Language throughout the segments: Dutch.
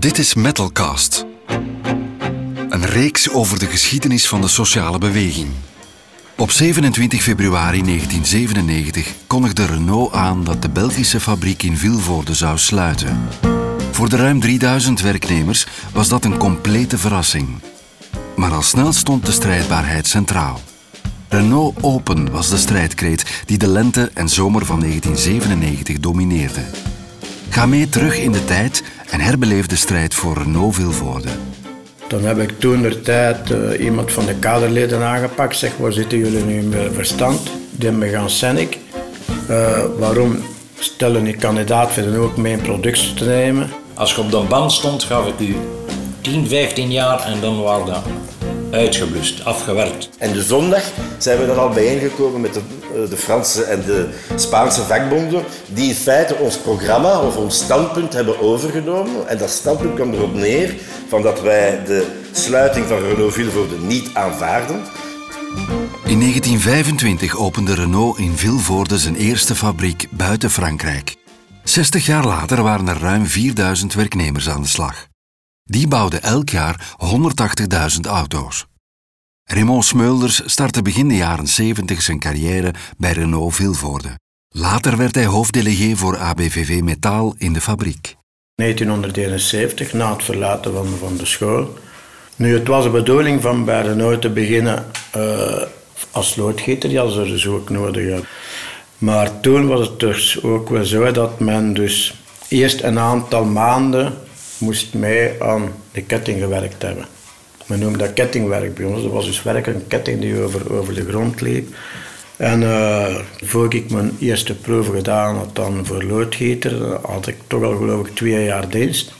Dit is Metalcast. Een reeks over de geschiedenis van de sociale beweging. Op 27 februari 1997 kondigde Renault aan dat de Belgische fabriek in Vilvoorde zou sluiten. Voor de ruim 3000 werknemers was dat een complete verrassing. Maar al snel stond de strijdbaarheid centraal. Renault Open was de strijdkreet die de lente en zomer van 1997 domineerde. Ga mee terug in de tijd en herbeleef de strijd voor Renault Vilvoorde. Dan heb ik toen de tijd uh, iemand van de kaderleden aangepakt. Zeg, waar zitten jullie nu in verstand? Die hebben me gaan Senik. Uh, waarom stellen die kandidaat voor ook mijn productie te nemen? Als je op de band stond, gaf ik u 10, 15 jaar en dan waren dat uitgeblust, afgewerkt. En de zondag zijn we er al bijeengekomen met de, eh, de Franse en de Spaanse vakbonden, die in feite ons programma of ons standpunt hebben overgenomen. En dat standpunt kwam erop neer van dat wij de sluiting van Renault Vilvoorde niet aanvaarden. In 1925 opende Renault in Vilvoorde zijn eerste fabriek buiten Frankrijk. 60 jaar later waren er ruim 4000 werknemers aan de slag. Die bouwden elk jaar 180.000 auto's. Raymond Smeulers startte begin de jaren 70 zijn carrière bij Renault Vilvoorde. Later werd hij hoofddelegé voor ABVV Metaal in de fabriek. 1971, na het verlaten van, de school. Nu, het was de bedoeling van bij Renault te beginnen uh, als loodgieter, hadden ze dus ook nodig. Maar toen was het dus ook wel zo dat men dus eerst een aantal maanden moest mee aan de ketting gewerkt hebben. Men noemde dat kettingwerk bij ons. Dat was dus werkelijk een ketting die over, over de grond liep. En uh, voor ik mijn eerste proeven gedaan had dan voor loodgieter, had ik toch al geloof ik twee jaar dienst.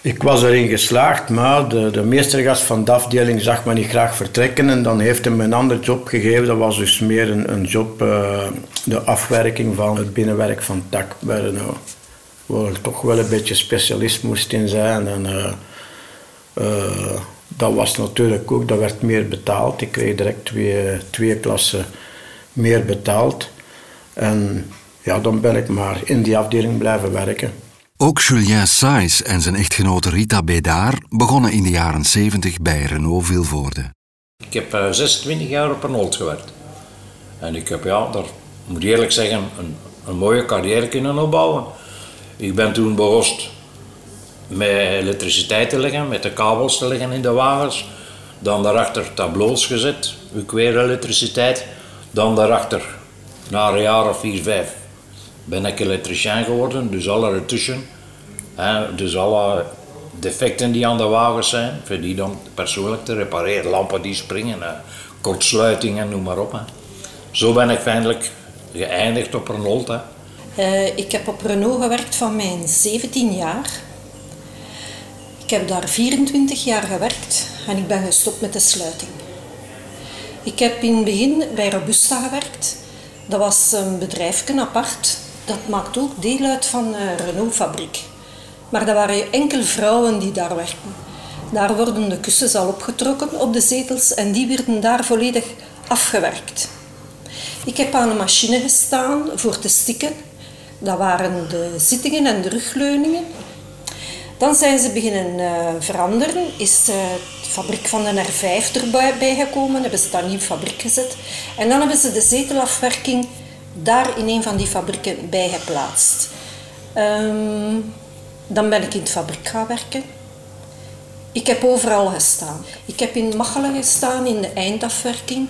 Ik was erin geslaagd, maar de, de meestergast van de afdeling zag me niet graag vertrekken en dan heeft hij me een ander job gegeven. Dat was dus meer een, een job, uh, de afwerking van het binnenwerk van Renault waar ik toch wel een beetje specialist moest in zijn. En, uh, dat was natuurlijk ook, dat werd meer betaald. Ik kreeg direct twee, twee klassen meer betaald. En ja, dan ben ik maar in die afdeling blijven werken. Ook Julien Saïs en zijn echtgenote Rita Bédard begonnen in de jaren 70 bij Renault Vilvoorde. Ik heb uh, 26 jaar op Renault gewerkt. En ik heb, ja, daar moet ik eerlijk zeggen, een, een mooie carrière kunnen opbouwen. Ik ben toen begonnen met elektriciteit te leggen, met de kabels te leggen in de wagens. Dan daarachter tableaus gezet, weer elektriciteit. Dan daarachter, na een jaar of vier, vijf, ben ik elektricien geworden. Dus alle ertussen. Hè, dus alle defecten die aan de wagens zijn, voor die dan persoonlijk te repareren. Lampen die springen, kortsluitingen, noem maar op. Hè. Zo ben ik feitelijk geëindigd op Renault. Hè. Uh, ik heb op Renault gewerkt van mijn 17 jaar. Ik heb daar 24 jaar gewerkt en ik ben gestopt met de sluiting. Ik heb in het begin bij Robusta gewerkt. Dat was een bedrijfje apart. Dat maakt ook deel uit van de Renault-fabriek. Maar dat waren enkel vrouwen die daar werkten. Daar worden de kussens al opgetrokken op de zetels en die werden daar volledig afgewerkt. Ik heb aan een machine gestaan voor te stikken dat waren de zittingen en de rugleuningen. Dan zijn ze beginnen uh, veranderen. Is uh, de fabriek van de R5 erbij gekomen. Hebben ze daar een nieuwe fabriek gezet. En dan hebben ze de zetelafwerking daar in een van die fabrieken bij geplaatst. Um, dan ben ik in de fabriek gaan werken. Ik heb overal gestaan. Ik heb in Machelen gestaan in de eindafwerking.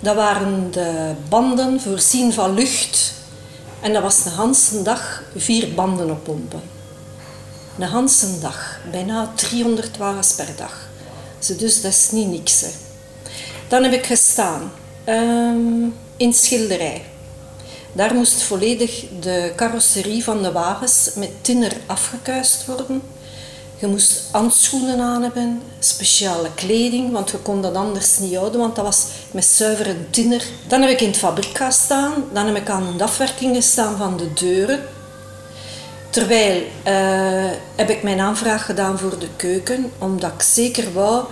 Dat waren de banden voorzien van lucht en dat was de hele dag vier banden oppompen. De hele dag, bijna 300 wagens per dag. Dus dat is niet niks. Hè. Dan heb ik gestaan um, in schilderij. Daar moest volledig de carrosserie van de wagens met tinner afgekuist worden. Je moest handschoenen aan hebben, speciale kleding, want we konden dat anders niet houden, want dat was met zuivere tinner. Dan heb ik in het fabriek staan, dan heb ik aan de afwerking gestaan van de deuren. Terwijl uh, heb ik mijn aanvraag gedaan voor de keuken, omdat ik zeker wou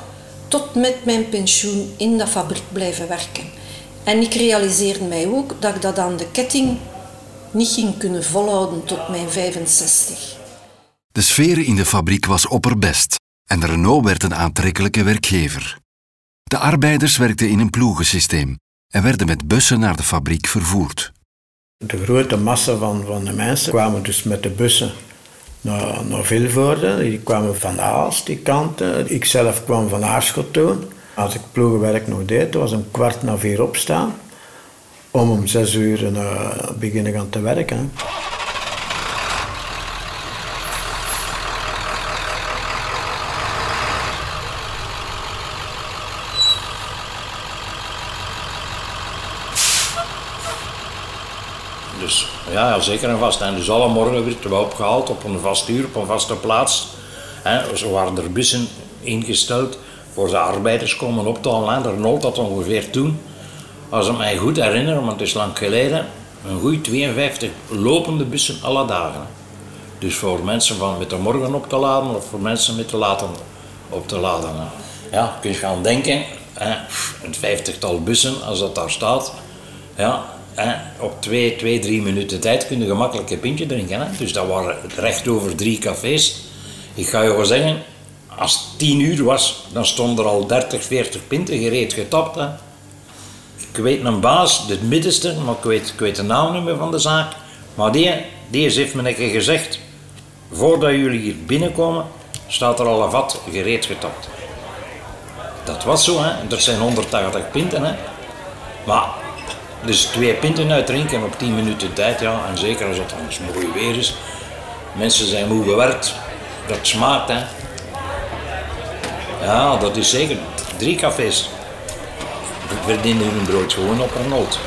tot met mijn pensioen in dat fabriek blijven werken. En ik realiseerde mij ook dat ik dat aan de ketting niet ging kunnen volhouden tot mijn 65. De De sfeer in de fabriek was opperbest en de Renault werd een aantrekkelijke werkgever. De arbeiders werkten in een ploegensysteem en werden met bussen naar de fabriek vervoerd. De grote massa van, van de mensen kwamen dus met de bussen naar, naar Vilvoorde. Die kwamen van Aalst, die kanten. Ik zelf kwam van Aarschot toen. Als ik ploegenwerk nog deed, was een kwart na vier opstaan. Om om zes uur uh, beginnen gaan te werken. Dus ja, zeker en vast. En dus alle morgen werden we opgehaald op een vast uur, op een vaste plaats. He, zo waren er bussen ingesteld voor de arbeiders komen op te halen. De Renault dat ongeveer toen, als ik mij goed herinner, want het is lang geleden, een goede 52 lopende bussen alle dagen. Dus voor mensen van met de morgen op te laden of voor mensen met de laten op te laden. Ja, kun je gaan denken, hè, een vijftigtal bussen als dat daar staat. Ja, op twee, twee, drie minuten tijd kun je gemakkelijk een pintje drinken. Hè. Dus dat waren recht over drie cafés. Ik ga je wel zeggen, als het tien uur was, dan stonden er al 30, 40 pinten gereed getapt. Hè. Ik weet een baas, de middenste, maar ik weet, ik weet de naam niet meer van de zaak. Maar die, die heeft me een gezegd, voordat jullie hier binnenkomen, staat er al een vat gereed getapt. Dat was zo, hè. Dat zijn 180 pinten, hè. Maar, dus twee pinten uitdrinken op 10 minuten tijd, ja. En zeker als het dan mooi weer is. Mensen zijn moe gewerkt. Dat smaakt, hè. Ja, dat is zeker. Drie cafés verdienen hun brood gewoon op een nood.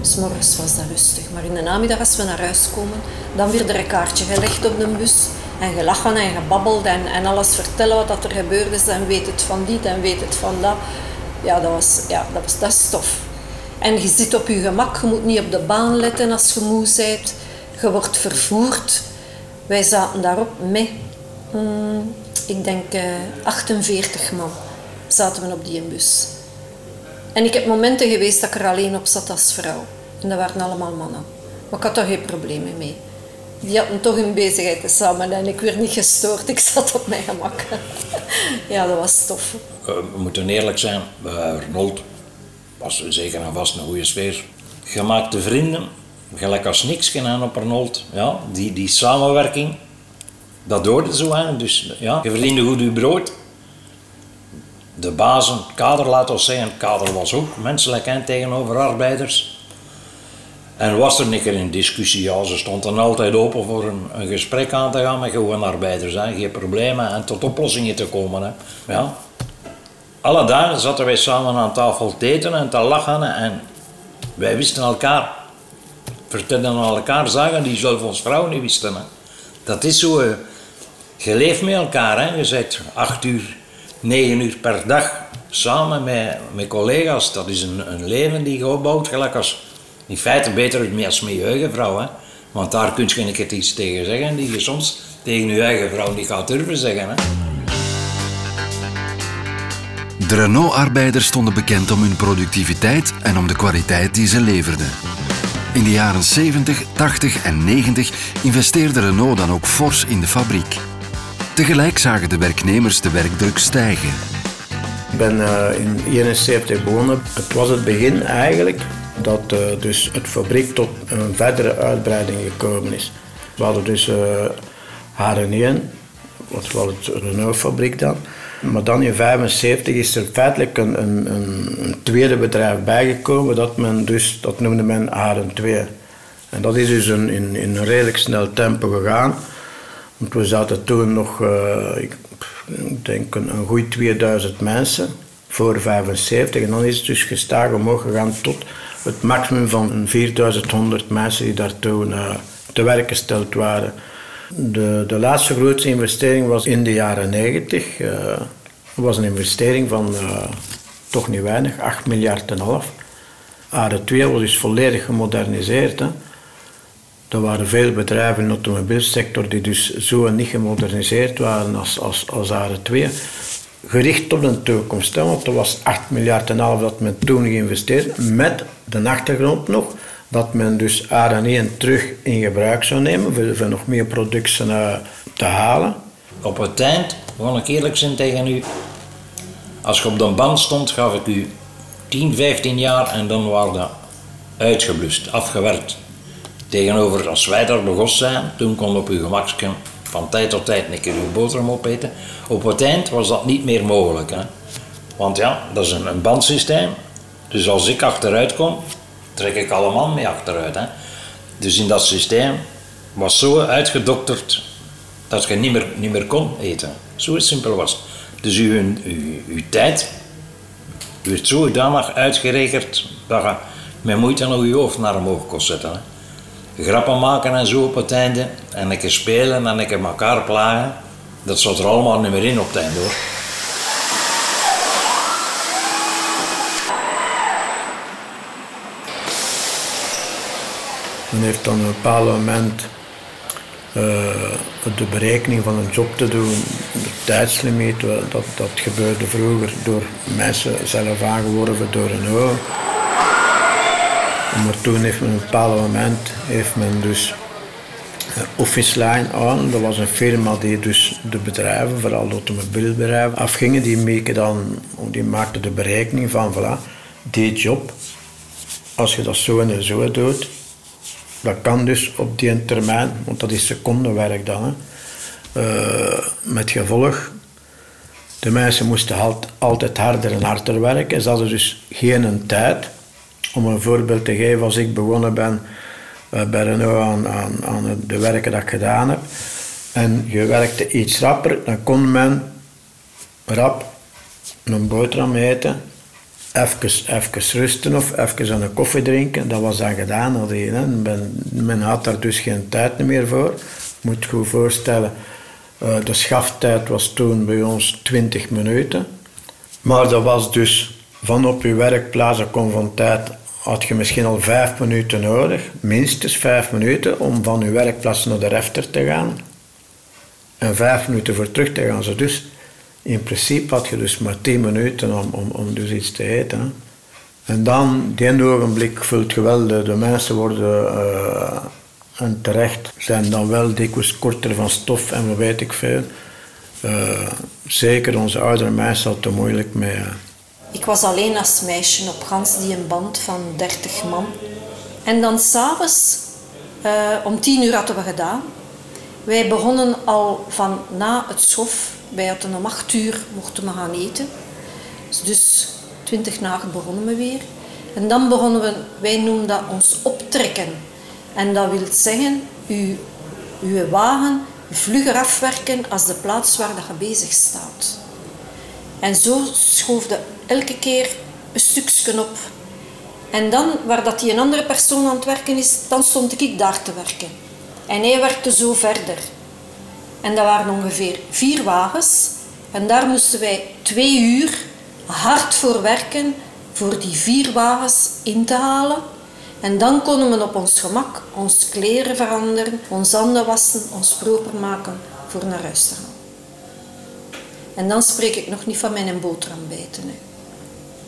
S'morgens was dat rustig, maar in de namiddag als we naar huis komen, dan werd er een kaartje gelegd op de bus en gelachen en gebabbeld en, en alles vertellen wat er gebeurd is en weet het van dit en weet het van dat. Ja, dat was, ja, dat was dat is tof. En je zit op je gemak, je moet niet op de baan letten als je moe bent. Je wordt vervoerd. Wij zaten daarop met, hmm, ik denk, uh, 48 man zaten we op die bus. En ik heb momenten geweest dat ik er alleen op zat als vrouw. En dat waren allemaal mannen. Maar ik had daar geen problemen mee. Die hadden toch hun bezigheid samen en ik werd niet gestoord. Ik zat op mijn gemak. ja, dat was tof. We moeten eerlijk zijn, Arnold was zeker en vast een goede sfeer. Gemaakte vrienden, gelijk als niks gedaan op Arnold. Ja, die, die samenwerking, dat hoorde zo aan. Dus ja, je verdiende goed je brood. De bazen, kader, laten we zeggen, kader was ook menselijk en tegenover arbeiders. En was er een keer een discussie, ja, ze stond dan altijd open voor een, een gesprek aan te gaan met gewoon arbeiders. Hè. Geen problemen en tot oplossingen te komen. Hè. Ja. Alle dagen zaten wij samen aan tafel te eten en te lachen en wij wisten elkaar, vertelden elkaar zaken die zelf ons vrouw niet wisten. Hè. Dat is zo, je leeft met elkaar, hè. je bent acht uur, negen uur per dag samen met, met collega's. Dat is een, een leven die je opbouwt, gelijk als in feite beter als met je eigen vrouw. Hè? Want daar kun je geen keer iets tegen zeggen die je soms tegen je eigen vrouw niet gaat durven zeggen. Hè? De Renault-arbeiders stonden bekend om hun productiviteit en om de kwaliteit die ze leverden. In de jaren 70, 80 en 90 investeerde Renault dan ook fors in de fabriek. Tegelijk zagen de werknemers de werkdruk stijgen. Ik ben uh, in 1971 begonnen. Het was het begin eigenlijk dat uh, dus het fabriek tot een verdere uitbreiding gekomen is. We hadden dus uh, HRN1, wat was het Renault-fabriek dan. Maar dan in 1975 is er feitelijk een, een, een, tweede bedrijf bijgekomen, dat, men dus, dat noemde men HRN2. En dat is dus een, in, in een redelijk snel tempo gegaan. Want we zaten toen nog, uh, ik denk, een, een goede 2000 mensen voor 75. En dan is het dus gestaag omhoog gegaan tot het maximum van 4100 mensen die daar toen uh, te werk gesteld waren. De, de laatste grootste investering was in de jaren 90. Uh, dat was een investering van uh, toch niet weinig, 8 miljard en half. AD2 was dus volledig gemoderniseerd. Hè. Er waren veel bedrijven in de automobielsector die dus zo niet gemoderniseerd waren als, als, als AD2. Gericht op de toekomst. Want er was 8 miljard en half dat men toen geïnvesteerd. Met de achtergrond nog dat men dus AR1 terug in gebruik zou nemen voor, nog meer producten uh, te halen. Op het eind, wil ik eerlijk zijn tegen u, als je op de band stond, gaf ik u 10, 15 jaar en dan waren dat uitgeblust, afgewerkt. Tegenover als wij daar begonnen zijn, toen kon op uw gemakje van tijd tot tijd een keer uw boterham opeten. Op het eind was dat niet meer mogelijk. Hè? Want ja, dat is een, een bandsysteem. Dus als ik achteruit kom, trek ik allemaal mee achteruit. Hè? Dus in dat systeem was zo uitgedokterd dat je niet meer, niet meer kon eten. Zo simpel was het. Dus uw, uw, uw tijd werd zodanig uitgerekend dat je met moeite nog je hoofd naar omhoog kon zetten. Hè? Grappen maken en zo op het einde. En een keer spelen en een keer elkaar plagen. Dat zat er allemaal niet meer in op het einde hoor. Men heeft dan op een bepaald moment uh, de berekening van een job te doen, de tijdslimiet, dat, dat gebeurde vroeger door mensen zelf aangeworven door een oor. Maar toen heeft men op een bepaald moment heeft men dus uh, Office Line aan. Dat was een firma die dus de bedrijven, vooral de automobielbedrijven, afgingen. Die, dan, die maakten de berekening van, voilà, die job, als je dat zo en zo doet, dat kan dus op die termijn, want dat is secondenwerk dan. Hè. Uh, met gevolg, de mensen moesten altijd harder en harder werken. Ze hadden dus geen tijd om een voorbeeld te geven, als ik begonnen ben uh, bij Renault aan, aan, aan de werken dat ik gedaan heb, en je werkte iets rapper, dan kon men rap een boterham eten, even, rusten of even een koffie drinken. Dat was dan gedaan. Men, had daar dus geen tijd meer voor. Moet je goed voorstellen, uh, de schaftijd was toen bij ons 20 minuten. Maar dat was dus van op je werkplaats, kon van tijd had je misschien al vijf minuten nodig, minstens vijf minuten, om van je werkplaats naar de refter te gaan. En vijf minuten voor terug te gaan. dus in principe had je dus maar tien minuten om, om, om dus iets te eten. En dan, die ogenblik voelt je wel, de, mensen worden, uh, en terecht, zijn dan wel dikwijls korter van stof en wat weet ik veel. Uh, zeker onze oudere mensen hadden het moeilijk mee. Ik was alleen als meisje op gans die een band van 30 man. En dan s'avonds, uh, om tien uur hadden we gedaan. Wij begonnen al van na het schof. Wij hadden om acht uur mochten we gaan eten. Dus twintig nacht begonnen we weer. En dan begonnen we, wij noemen dat ons optrekken. En dat wil zeggen, uw, uw wagen vlugger afwerken als de plaats waar dat je bezig staat. En zo schoofde elke keer een stukje op. En dan, waar dat die een andere persoon aan het werken is, dan stond ik daar te werken. En hij werkte zo verder. En dat waren ongeveer vier wagens. En daar moesten wij twee uur hard voor werken voor die vier wagens in te halen. En dan konden we op ons gemak ons kleren veranderen, ons handen wassen, ons proper maken voor naar huis te gaan. En dan spreek ik nog niet van mijn boterham bijten. Hè.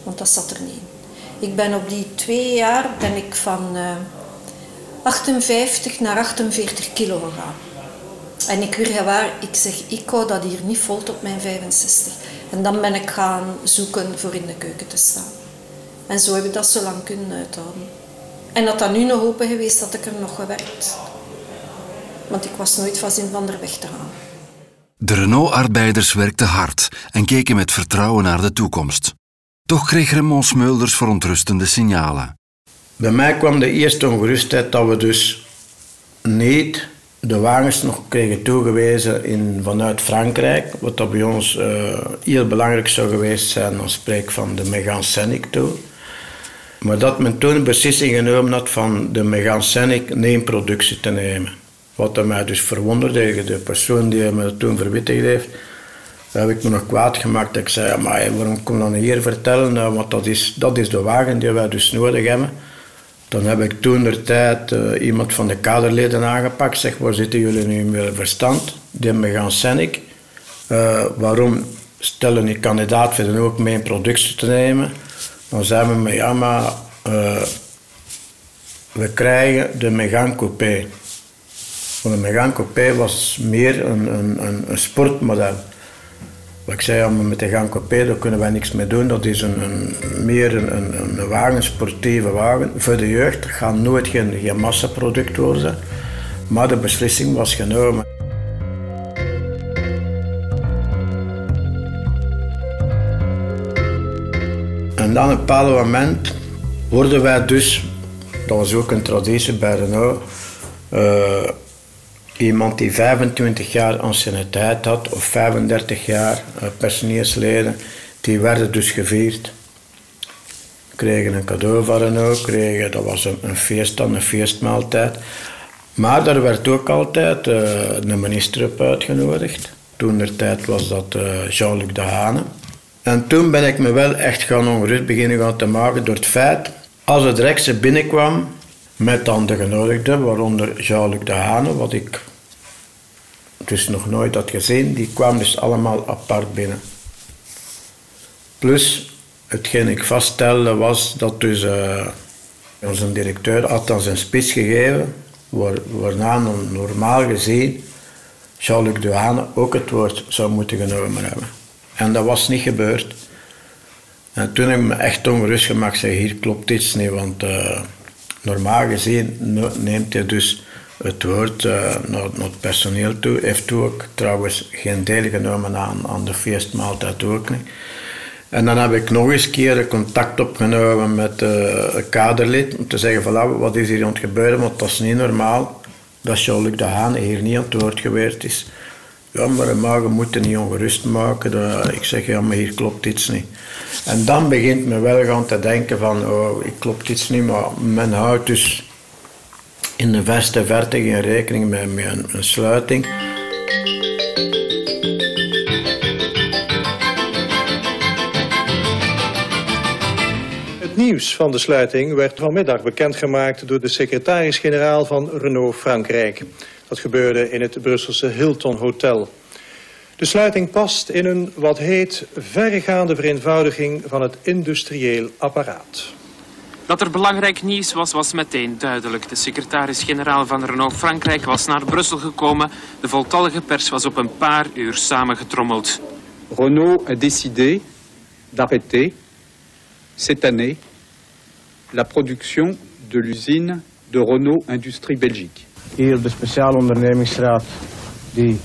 Want dat zat er niet in. Ik ben op die twee jaar ben ik van uh, eh, 58 naar 48 kilo gegaan. En ik weer waar, ik zeg, ik hou dat hier niet vol tot mijn 65. En dan ben ik gaan zoeken voor in de keuken te staan. En zo heb ik dat zo lang kunnen uithouden. En dat dat nu nog open geweest, had ik er nog gewerkt. Want ik was nooit van zin van er weg te gaan. De Renault-arbeiders werkten hard en keken met vertrouwen naar de toekomst. Toch kreeg Raymond Smulders verontrustende signalen. Bij mij kwam de eerste ongerustheid dat we dus niet de wagens nog kregen toegewezen in, vanuit Frankrijk, wat dat bij ons uh, heel belangrijk zou geweest zijn, dan spreek van de Megane Scenic toe. Maar dat men toen een beslissing genomen had van de Megane Scenic neem productie te nemen. Wat mij dus verwonderde, de persoon die me toen verwittigd heeft, heb ik me nog kwaad gemaakt. Ik zei, maar waarom kom dan hier vertellen? Nou, want dat is, dat is de wagen die wij dus nodig hebben. Dan heb ik toen de tijd uh, iemand van de kaderleden aangepakt. Zeg, waar zitten jullie nu meer verstand? Die hebben gaan. Uh, waarom stellen die kandidaat vinden ook mijn productie te nemen. Dan zijn we met ja, maar uh, we krijgen de Megane Coupé. Want de Megane Coupé was meer een, een, een, een sportmodel. Wat ik zei, ja, met de Gaan Coupé daar kunnen wij niks mee doen. Dat is een, een meer een, een, een, wagen, sportieve wagen. Voor de jeugd dat gaat nooit geen, geen massaproduct worden. Maar de beslissing was genomen. En dan op een bepaald moment worden wij dus, dat was ook een traditie bij Renault, uh, iemand die 25 jaar anciëniteit had of 35 jaar uh, personeelsleden, die werden dus gevierd. Kregen een cadeau van Renault, kregen, dat was een, een feest dan, een feestmaaltijd. Maar daar werd ook altijd uh, een minister op uitgenodigd. Toen der tijd was dat uh, Jean-Luc Dehane. En toen ben ik me wel echt gaan ongerust beginnen gaan te maken door het feit, als het Rekse binnenkwam, met dan de genodigden, waaronder Jean-Luc Dehane, wat ik dus nog nooit had gezien, die kwamen dus allemaal apart binnen. Plus, hetgeen ik vaststelde was dat dus uh, onze directeur had dan zijn spits gegeven, waar, waarna normaal gezien Jean-Luc Dehane ook het woord zou moeten genomen hebben. En dat was niet gebeurd. En toen heb ik me echt ongerust gemaakt. Zeg, hier klopt iets niet, want uh, normaal gezien neemt hij dus het woord uh, naar, het personeel toe. Heeft ook trouwens geen deel genomen aan, aan de feestmaaltijd ook niet. En dan heb ik nog eens keer contact opgenomen met uh, kaderlid om te zeggen van wat is hier aan het gebeuren, want dat is niet normaal dat Jean-Luc de Haan hier niet aan het woord geweest is. Ja, maar, maar we moeten niet ongerust maken. Dat, ik zeg, ja, maar hier klopt iets niet. En dan begint me wel gaan te denken van, oh, ik klopt iets niet, maar men houdt dus in de verste verte geen rekening met, met een, een sluiting. Het nieuws van de sluiting werd vanmiddag bekendgemaakt door de secretaris-generaal van Renault Frankrijk. Dat gebeurde in het Brusselse Hilton Hotel. De sluiting past in een wat heet verregaande vereenvoudiging van het industrieel apparaat. Dat er belangrijk nieuws was, was meteen duidelijk. De secretaris-generaal van Renault Frankrijk was naar Brussel gekomen. De voltallige pers was op een paar uur samengetrommeld. Renault a décidé d'arrêter cette année la production de l'usine de Renault Industrie Belgique. Hier de speciale ondernemingsraad die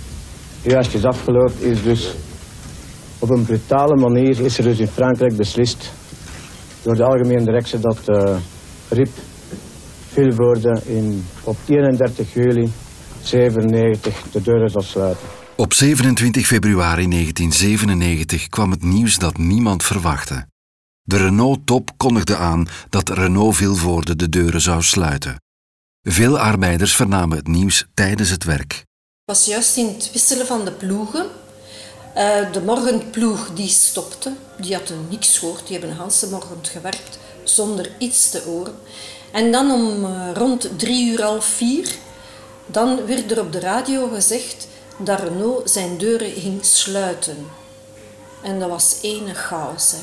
juist is afgelopen is dus op een brutale manier is er dus in Frankrijk beslist door de algemene directie dat uh, RIP Vilvoorde in, op 31 juli 97 de deuren zal sluiten. Op 27 februari 1997 kwam het nieuws dat niemand verwachtte. De Renault-top kondigde aan dat Renault Vilvoorde de deuren zou sluiten. Veel arbeiders vernamen het nieuws tijdens het werk. Het was juist in het wisselen van de ploegen. Uh, de morgenploeg die stopte, die hadden niks gehoord, die hebben de morgen gewerkt zonder iets te horen. En dan om uh, rond drie uur, half vier, dan werd er op de radio gezegd dat Renault zijn deuren ging sluiten. En dat was ene chaos.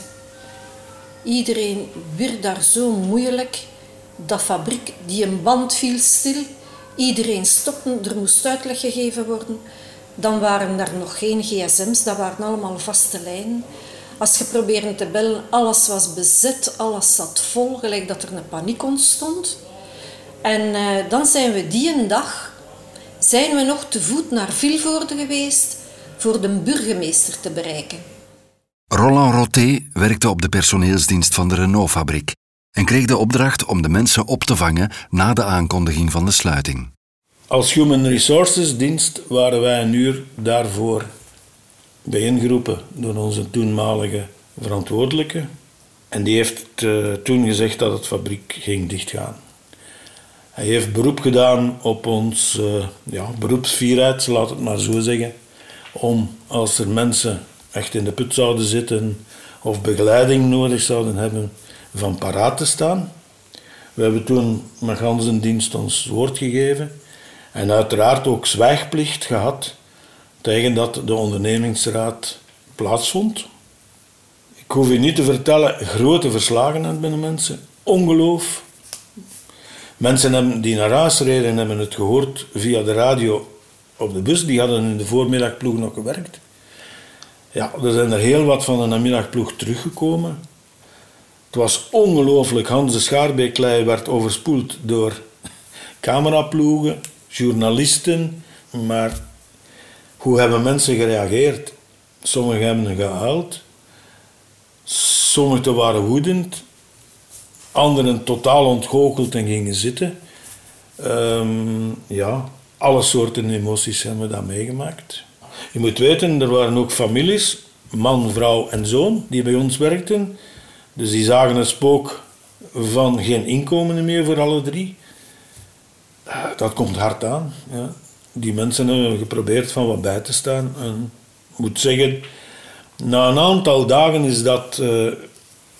Iedereen werd daar zo moeilijk dat fabriek, die een band viel stil. Iedereen stopte, er moest uitleg gegeven worden. Dan waren er nog geen gsm's, dat waren allemaal vaste lijnen. Als je probeerde te bellen, alles was bezet, alles zat vol, gelijk dat er een paniek ontstond. En uh, dan zijn we die een dag, zijn we nog te voet naar Vilvoorde geweest voor de burgemeester te bereiken. Roland Roté werkte op de personeelsdienst van de Renault-fabriek en kreeg de opdracht om de mensen op te vangen na de aankondiging van de sluiting. Als Human Resources dienst waren wij een uur daarvoor bijeengeroepen door onze toenmalige verantwoordelijke. En die heeft uh, toen gezegd dat het fabriek ging dichtgaan. Hij heeft beroep gedaan op ons uh, ja, beroepsvierheid, laat het maar zo zeggen. Om als er mensen echt in de put zouden zitten of begeleiding nodig zouden hebben, van paraat te staan. We hebben toen met ganse dienst ons woord gegeven en uiteraard ook zwijgplicht gehad tegen dat de ondernemingsraad plaatsvond. Ik hoef je niet te vertellen, grote verslagenheid binnen mensen, ongeloof. Mensen die naar huis reden hebben het gehoord via de radio op de bus. Die hadden in de voormiddagploeg nog gewerkt. Ja, er zijn er heel wat van de namiddagploeg teruggekomen. Was ongelooflijk. Hans de Schaarbeeklei werd overspoeld door cameraploegen, journalisten. Maar hoe hebben mensen gereageerd? Sommigen hebben gehuild. Sommigen waren woedend. Anderen totaal ontgoocheld en gingen zitten. Ehm, ja, alle soorten emoties hebben we dat meegemaakt. Je moet weten, er waren ook families, man, vrouw en zoon, die bij ons werkten. Dus die zagen het spook van geen inkomen meer voor alle drie. Dat komt hard aan. Ja. Die mensen hebben geprobeerd van wat bij te staan. En ik moet zeggen, na een aantal dagen is dat uh,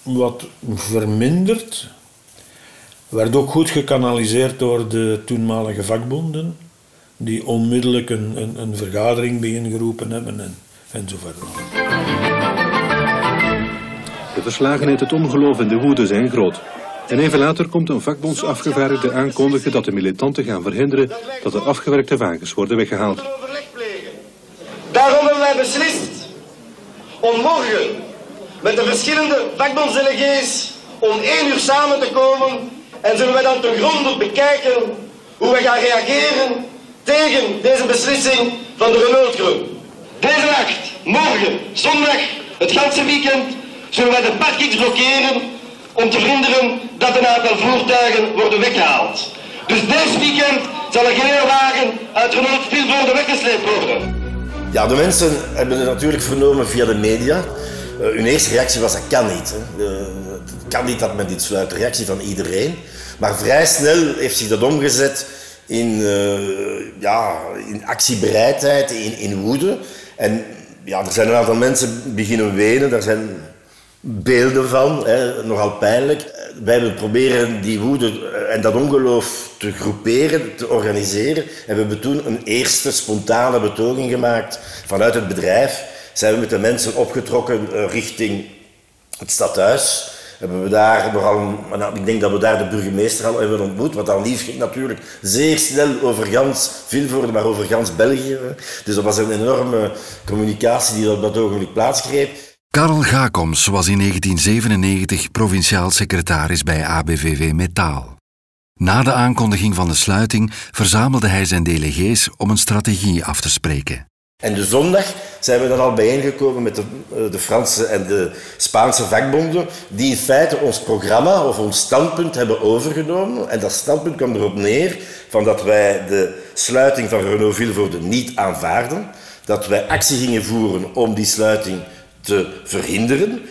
wat verminderd. Werd ook goed gekanaliseerd door de toenmalige vakbonden, die onmiddellijk een, een, een vergadering geroepen hebben en, enzovoort. De verslagenheid, het ongeloof en de woede zijn groot. En even later komt een vakbondsafgevaardigde aankondigen dat de militanten gaan verhinderen dat de afgewerkte wagens worden weggehaald. Daarom hebben wij beslist om morgen met de verschillende vakbondsdelegees om één uur samen te komen en zullen wij dan te grondig bekijken hoe we gaan reageren tegen deze beslissing van de Renault Groep. Deze nacht, morgen, zondag, het ganse weekend, zullen wij de parkings blokkeren om te verhinderen dat een aantal voertuigen worden weggehaald. Dus deze weekend zal er geen wagen uit Renault Vilvoorde weggesleept worden. Ja, de mensen hebben het natuurlijk vernomen via de media. Uh, hun eerste reactie was dat kan niet. Hè. Het kan niet dat men dit sluit. De reactie van iedereen. Maar vrij snel heeft zich dat omgezet in, uh, ja, in actiebereidheid, in, in woede. En ja, er zijn een aantal mensen beginnen wenen. Daar zijn beelden van, hè, nogal pijnlijk. Wij hebben proberen die woede en dat ongeloof te groeperen, te organiseren. En we hebben toen een eerste spontane betoging gemaakt vanuit het bedrijf. Zijn we met de mensen opgetrokken eh, richting het stadhuis. Hebben we daar nou, ik denk dat we daar de burgemeester al hebben ontmoet, want dan lief ging natuurlijk zeer snel over gans Vilvoorde, maar over gans België. Dus dat was een enorme communicatie die op dat ogenblik plaatsgreep. Karel Gakoms was in 1997 provinciaal secretaris bij ABVV Metaal. Na de aankondiging van de sluiting verzamelde hij zijn delegees om een strategie af te spreken. En de zondag zijn we dan al bijeengekomen met de, eh, de, Franse en de Spaanse vakbonden, die in feite ons programma of ons standpunt hebben overgenomen. En dat standpunt kwam erop neer van dat wij de sluiting van Renault Vilvoorde niet aanvaarden, dat wij actie gingen voeren om die sluiting te verhinderen.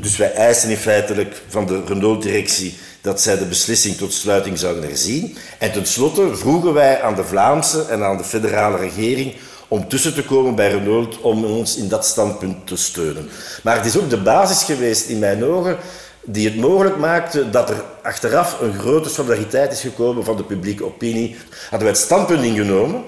Dus wij eisen in feitelijk van de Renault-directie dat zij de beslissing tot sluiting zouden herzien. En tenslotte vroegen wij aan de Vlaamse en aan de federale regering om tussen te komen bij Renault om ons in dat standpunt te steunen. Maar het is ook de basis geweest in mijn ogen die het mogelijk maakte dat er achteraf een grote solidariteit is gekomen van de publieke opinie. Hadden wij het standpunt ingenomen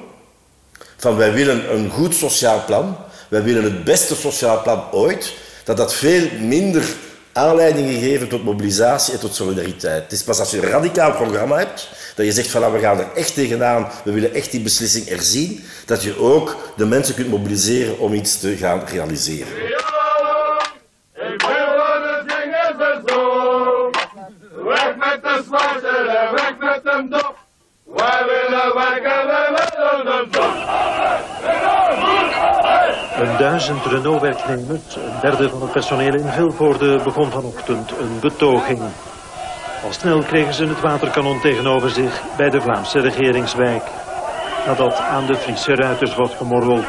van wij willen een goed sociaal plan, wij willen het beste sociaal plan ooit, dat dat veel minder aanleiding gegeven tot mobilisatie en tot solidariteit. Het is pas als je een radicaal programma hebt, dat je zegt van we gaan er echt tegenaan, we willen echt die beslissing erzien, dat je ook de mensen kunt mobiliseren om iets te gaan realiseren. De Renault-werknemers, een derde van het personeel in Vilvoorde, begon vanochtend een betoging. Al snel kregen ze het waterkanon tegenover zich bij de Vlaamse regeringswijk. Nadat aan de Friese ruiters was gemorreld.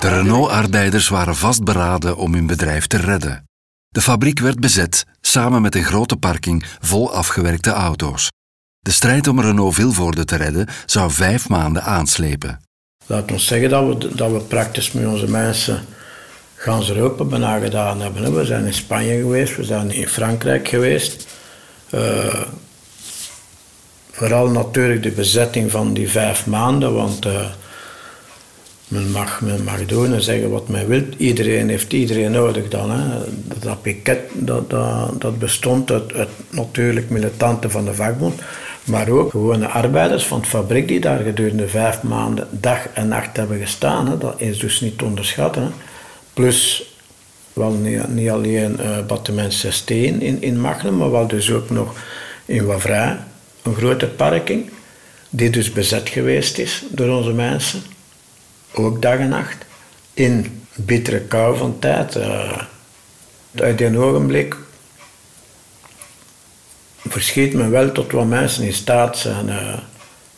De Renault-arbeiders waren vastberaden om hun bedrijf te redden. De fabriek werd bezet, samen met een grote parking vol afgewerkte auto's. De strijd om Renault Vilvoorde te redden zou vijf maanden aanslepen. Laat ons zeggen dat we, dat we praktisch met onze mensen gans Europa bijna gedaan hebben. We zijn in Spanje geweest, we zijn in Frankrijk geweest. Uh, vooral natuurlijk de bezetting van die vijf maanden, want uh, Men mag, men mag doen en zeggen wat men wil. Iedereen heeft iedereen nodig dan. Hè. Dat piket dat, dat, dat bestond uit, uit natuurlijk militanten van de vakbond, maar ook gewone arbeiders van de fabriek die daar gedurende vijf maanden dag en nacht hebben gestaan. Dat is dus niet te onderschatten. Hè. Plus wel niet, alleen uh, battement 16 in, in maar wel dus ook nog in Wavray, een grote parking, die dus bezet geweest is door onze mensen, ook dag en nacht, in bittere kou van tijd. Uh, uit die ogenblik verschiet men wel tot wat mensen in staat zijn. Uh,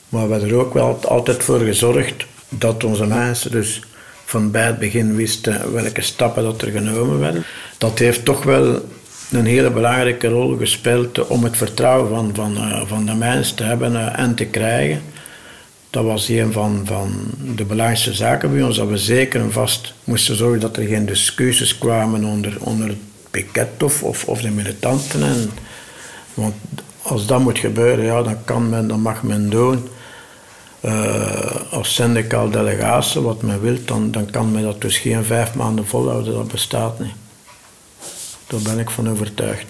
maar we hebben er ook wel altijd voor gezorgd dat onze mensen dus van bij het begin wisten welke stappen dat er genomen werden. Dat heeft toch wel een hele belangrijke rol gespeeld om het vertrouwen van, van, uh, van de mensen te hebben uh, en te krijgen. Dat was een van, van de belangrijkste zaken bij ons, dat we zeker en vast moesten zorgen dat er geen discussies kwamen onder, onder het piket of, of, of de militanten. En, want als dat moet gebeuren, ja, dan, kan men, dan mag men doen. Uh, als syndicaal delegatie, wat men wil, dan, kan men dat dus geen vijf maanden volhouden. Dat bestaat niet. Daar ben ik van overtuigd.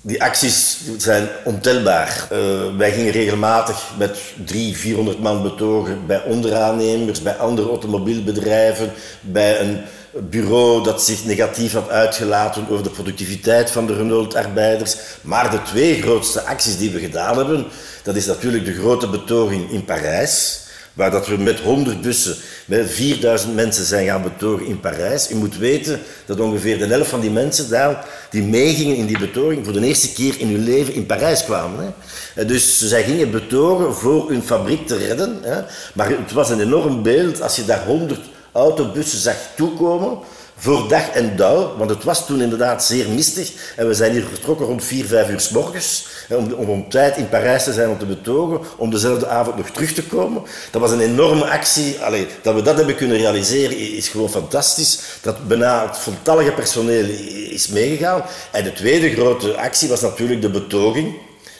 Die acties zijn ontelbaar. Uh, wij gingen regelmatig met 300, 400 man betogen bij onderaannemers, bij andere automobielbedrijven, bij een bureau dat zich negatief had uitgelaten over de productiviteit van de Renault-arbeiders. Maar de twee grootste acties die we gedaan hebben, dat is natuurlijk de grote betoging in Parijs, waar dat we met 100 bussen, met 4000 mensen zijn gaan betogen in Parijs. U moet weten dat ongeveer de helft van die mensen daar, die meegingen in die betoging, voor de eerste keer in hun leven in Parijs kwamen. Hè. Dus zij gingen betogen voor hun fabriek te redden. Hè. Maar het was een enorm beeld als je daar 100 autobussen zag toekomen voor dag en dauw, want het was toen inderdaad zeer mistig en we zijn hier vertrokken rond 4, 5 uur s morgens om, om op tijd in Parijs te zijn om te betogen, om dezelfde avond nog terug te komen. Dat was een enorme actie. Allee, dat we dat hebben kunnen realiseren is gewoon fantastisch. Dat bijna het voltallige personeel is meegegaan. En de tweede grote actie was natuurlijk de betoging,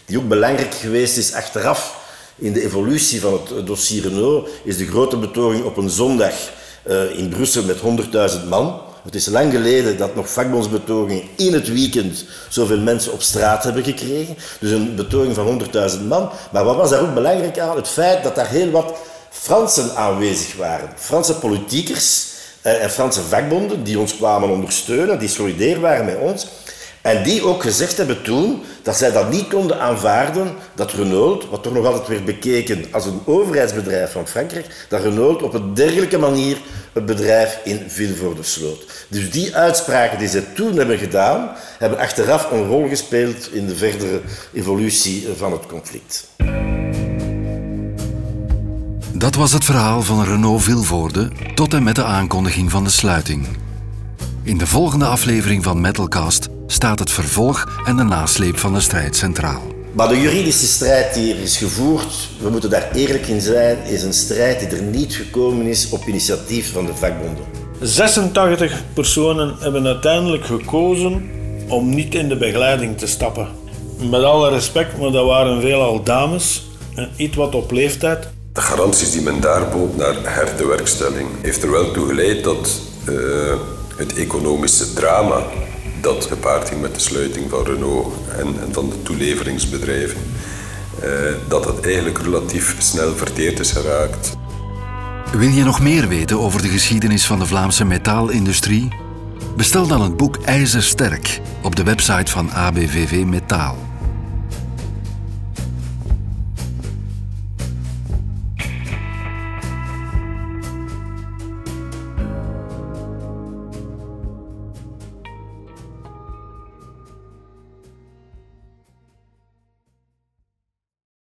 die ook belangrijk geweest is achteraf in de evolutie van het dossier Renault, is de grote betoging op een zondag uh, in Brussel met 100.000 man. Het is lang geleden dat nog vakbondsbetogingen in het weekend zoveel mensen op straat hebben gekregen. Dus een betoging van 100.000 man. Maar wat was daar ook belangrijk aan? Het feit dat daar heel wat Fransen aanwezig waren. Franse politiekers eh, en Franse vakbonden die ons kwamen ondersteunen, die solidair waren met ons. En die ook gezegd hebben toen dat zij dat niet konden aanvaarden dat Renault, wat toch nog altijd werd bekeken als een overheidsbedrijf van Frankrijk, dat Renault op een dergelijke manier het bedrijf in Vilvoorde sloot. Dus die uitspraken die zij toen hebben gedaan, hebben achteraf een rol gespeeld in de verdere evolutie van het conflict. Dat was het verhaal van Renault Vilvoorde tot en met de aankondiging van de sluiting. In de volgende aflevering van Metalcast staat het vervolg en de nasleep van de strijd centraal. Maar de juridische strijd die er is gevoerd, we moeten daar eerlijk in zijn, is een strijd die er niet gekomen is op initiatief van de vakbonden. 86 personen hebben uiteindelijk gekozen om niet in de begeleiding te stappen. Met alle respect, maar dat waren veelal dames en iets wat op leeftijd. De garanties die men daar bood naar hertewerkstelling heeft er wel toe geleid dat uh, het economische drama dat gepaard ging met de sluiting van Renault en, van de toeleveringsbedrijven, uh, dat het eigenlijk relatief snel verteerd is geraakt. Wil je nog meer weten over de geschiedenis van de Vlaamse metaalindustrie? Bestel dan het boek IJzersterk op de website van ABVV Metaal.